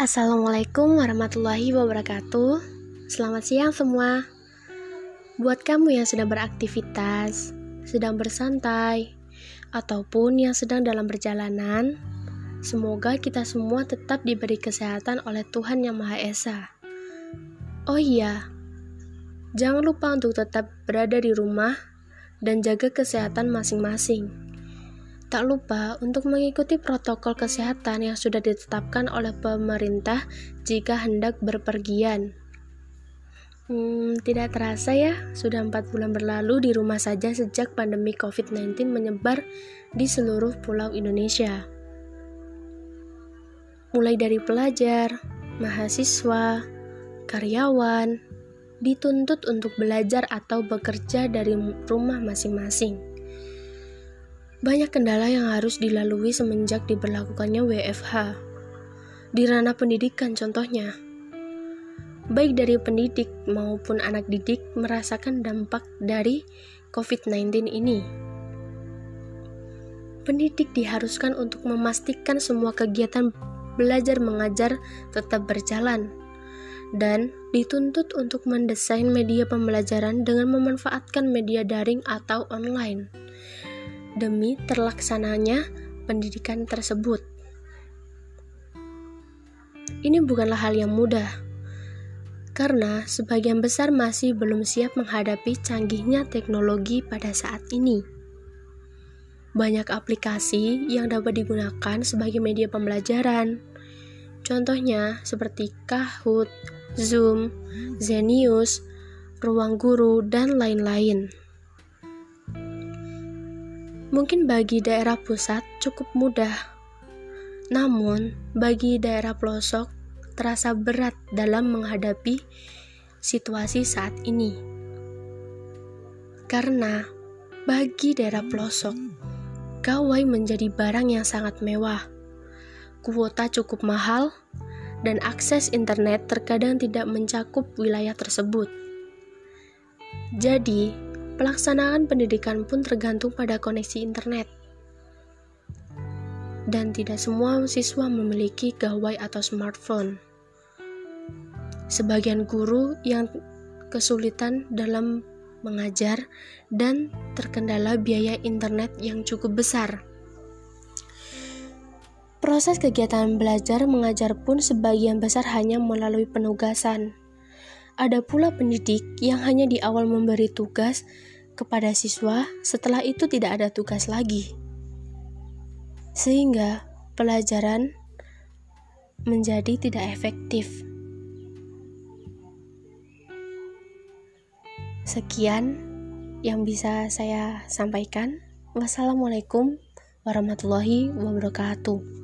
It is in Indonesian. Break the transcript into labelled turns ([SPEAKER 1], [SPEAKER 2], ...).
[SPEAKER 1] Assalamualaikum warahmatullahi wabarakatuh. Selamat siang semua. Buat kamu yang sedang beraktivitas, sedang bersantai, ataupun yang sedang dalam perjalanan, semoga kita semua tetap diberi kesehatan oleh Tuhan Yang Maha Esa. Oh iya, jangan lupa untuk tetap berada di rumah dan jaga kesehatan masing-masing. Tak lupa untuk mengikuti protokol kesehatan yang sudah ditetapkan oleh pemerintah jika hendak berpergian. Hmm, tidak terasa ya, sudah empat bulan berlalu di rumah saja sejak pandemi COVID-19 menyebar di seluruh pulau Indonesia. Mulai dari pelajar, mahasiswa, karyawan, dituntut untuk belajar atau bekerja dari rumah masing-masing. Banyak kendala yang harus dilalui semenjak diberlakukannya WFH. Di ranah pendidikan contohnya, baik dari pendidik maupun anak didik merasakan dampak dari COVID-19 ini. Pendidik diharuskan untuk memastikan semua kegiatan belajar mengajar tetap berjalan dan dituntut untuk mendesain media pembelajaran dengan memanfaatkan media daring atau online demi terlaksananya pendidikan tersebut. Ini bukanlah hal yang mudah, karena sebagian besar masih belum siap menghadapi canggihnya teknologi pada saat ini. Banyak aplikasi yang dapat digunakan sebagai media pembelajaran, contohnya seperti Kahoot, Zoom, Zenius, Ruang Guru, dan lain-lain. Mungkin bagi daerah pusat cukup mudah, namun bagi daerah pelosok terasa berat dalam menghadapi situasi saat ini. Karena bagi daerah pelosok, gawai menjadi barang yang sangat mewah. Kuota cukup mahal, dan akses internet terkadang tidak mencakup wilayah tersebut. Jadi, Pelaksanaan pendidikan pun tergantung pada koneksi internet. Dan tidak semua siswa memiliki gawai atau smartphone. Sebagian guru yang kesulitan dalam mengajar dan terkendala biaya internet yang cukup besar. Proses kegiatan belajar mengajar pun sebagian besar hanya melalui penugasan. Ada pula pendidik yang hanya di awal memberi tugas kepada siswa, setelah itu tidak ada tugas lagi. Sehingga pelajaran menjadi tidak efektif. Sekian yang bisa saya sampaikan. Wassalamualaikum warahmatullahi wabarakatuh.